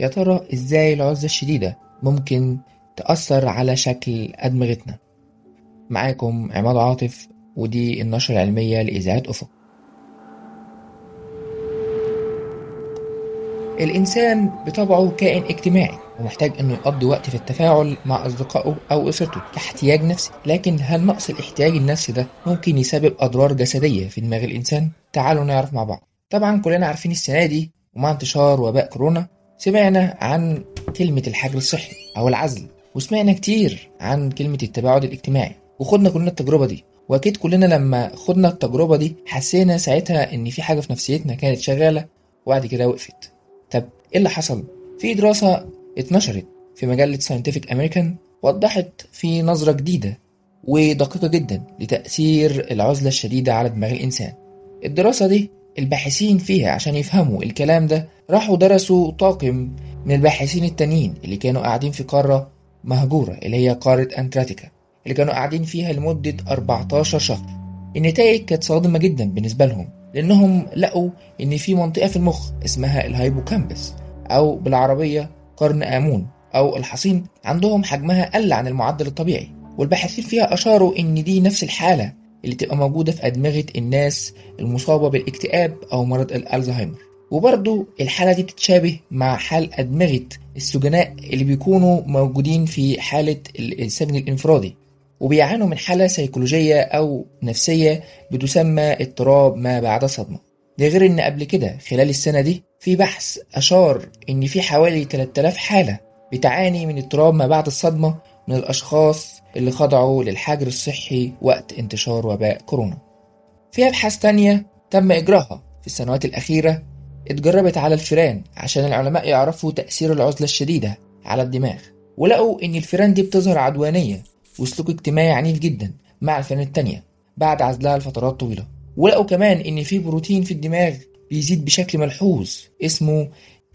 يا ترى إزاي العزلة الشديدة ممكن تأثر على شكل أدمغتنا؟ معاكم عماد عاطف ودي النشرة العلمية لإذاعة أفق. الإنسان بطبعه كائن اجتماعي ومحتاج إنه يقضي وقت في التفاعل مع أصدقائه أو أسرته كاحتياج نفسي. لكن هل نقص الاحتياج النفسي ده ممكن يسبب أضرار جسدية في دماغ الإنسان؟ تعالوا نعرف مع بعض. طبعا كلنا عارفين السنة دي ومع انتشار وباء كورونا سمعنا عن كلمة الحجر الصحي أو العزل وسمعنا كتير عن كلمة التباعد الاجتماعي وخدنا كلنا التجربة دي. وأكيد كلنا لما خدنا التجربة دي حسينا ساعتها إن في حاجة في نفسيتنا كانت شغالة وبعد كده وقفت. طب إيه اللي حصل؟ في دراسة اتنشرت في مجلة ساينتفك أمريكان وضحت في نظرة جديدة ودقيقة جدا لتأثير العزلة الشديدة على دماغ الإنسان. الدراسة دي الباحثين فيها عشان يفهموا الكلام ده راحوا درسوا طاقم من الباحثين التانيين اللي كانوا قاعدين في قارة مهجورة اللي هي قارة أنتاركتيكا اللي كانوا قاعدين فيها لمدة 14 شهر. النتائج كانت صادمة جدا بالنسبة لهم لأنهم لقوا إن في منطقة في المخ اسمها الهايبوكامبس أو بالعربية قرن آمون أو الحصين عندهم حجمها قل عن المعدل الطبيعي والباحثين فيها أشاروا إن دي نفس الحالة. اللي تبقى موجودة في أدمغة الناس المصابة بالاكتئاب أو مرض الألزهايمر. وبرضو الحالة دي بتتشابه مع حال أدمغة السجناء اللي بيكونوا موجودين في حالة السجن الإنفرادي. وبيعانوا من حالة سيكولوجية أو نفسية بتسمى اضطراب ما بعد الصدمة ده غير إن قبل كده خلال السنة دي في بحث أشار إن في حوالي 3000 حالة بتعاني من اضطراب ما بعد الصدمة من الأشخاص اللي خضعوا للحجر الصحي وقت انتشار وباء كورونا. في أبحاث تانية تم إجراءها في السنوات الأخيرة اتجربت على الفئران عشان العلماء يعرفوا تأثير العزلة الشديدة على الدماغ ولقوا إن الفئران دي بتظهر عدوانية وسلوك اجتماعي عنيف جدا مع الفئران التانية بعد عزلها لفترات طويلة. ولقوا كمان إن في بروتين في الدماغ بيزيد بشكل ملحوظ اسمه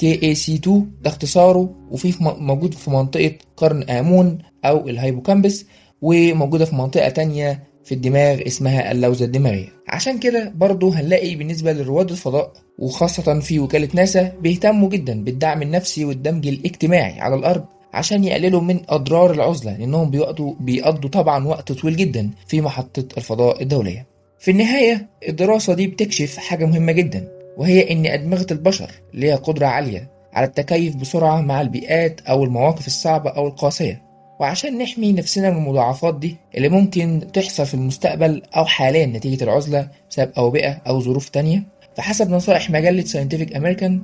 KAC2 ده اختصاره وفي موجود في منطقة قرن آمون أو ال hippocampus وموجودة في منطقة تانية في الدماغ اسمها اللوزة الدماغية. عشان كده برضو هنلاقي بالنسبة لرواد الفضاء وخاصة في وكالة ناسا بيهتموا جدا بالدعم النفسي والدمج الاجتماعي على الأرض عشان يقللوا من أضرار العزلة لأنهم بيقضوا, بيقضوا طبعا وقت طويل جدا في محطة الفضاء الدولية. في النهاية الدراسة دي بتكشف حاجة مهمة جدا. وهي إن أدمغة البشر ليها قدرة عالية على التكيف بسرعة مع البيئات أو المواقف الصعبة أو القاسية. وعشان نحمي نفسنا من المضاعفات دي اللي ممكن تحصل في المستقبل أو حاليا نتيجة العزلة بسبب أوبئة أو ظروف تانية. فحسب نصائح مجلة ساينتفك أمريكان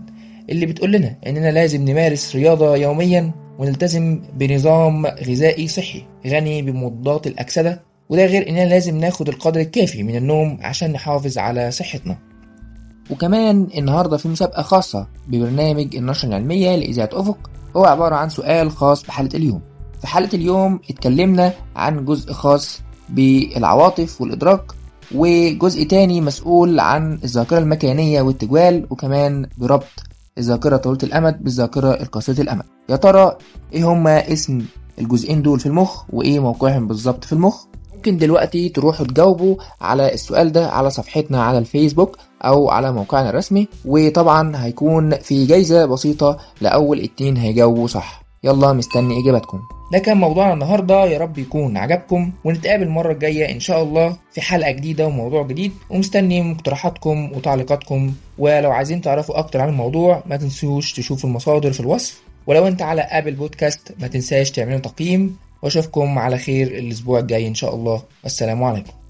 اللي بتقول لنا إننا لازم نمارس رياضة يوميا ونلتزم بنظام غذائي صحي غني بمضادات الأكسدة. وده غير إننا لازم ناخد القدر الكافي من النوم عشان نحافظ على صحتنا. وكمان النهارده في مسابقة خاصة ببرنامج النشرة العلمية لإذاعة أفق هو عبارة عن سؤال خاص بحالة اليوم. في حلقة اليوم اتكلمنا عن جزء خاص بالعواطف والإدراك وجزء تاني مسؤول عن الذاكرة المكانية والتجوال وكمان بربط الذاكرة طويلة الأمد بالذاكرة القصيرة الأمد. يا ترى إيه هما اسم الجزئين دول في المخ وإيه موقعهم بالظبط في المخ؟ ممكن دلوقتي تروحوا تجاوبوا على السؤال ده على صفحتنا على الفيسبوك أو على موقعنا الرسمي وطبعا هيكون في جايزة بسيطة لأول اتنين هيجاوبوا صح. يلا مستني اجاباتكم ده كان موضوعنا النهارده. يا رب يكون عجبكم ونتقابل المرة الجاية إن شاء الله في حلقة جديدة وموضوع جديد. ومستني مقترحاتكم وتعليقاتكم. ولو عايزين تعرفوا أكتر عن الموضوع ما تنسوش تشوفوا المصادر في الوصف. ولو أنت على ابل بودكاست ما تنساش تعملوا تقييم. وأشوفكم على خير الأسبوع الجاي إن شاء الله. والسلام عليكم.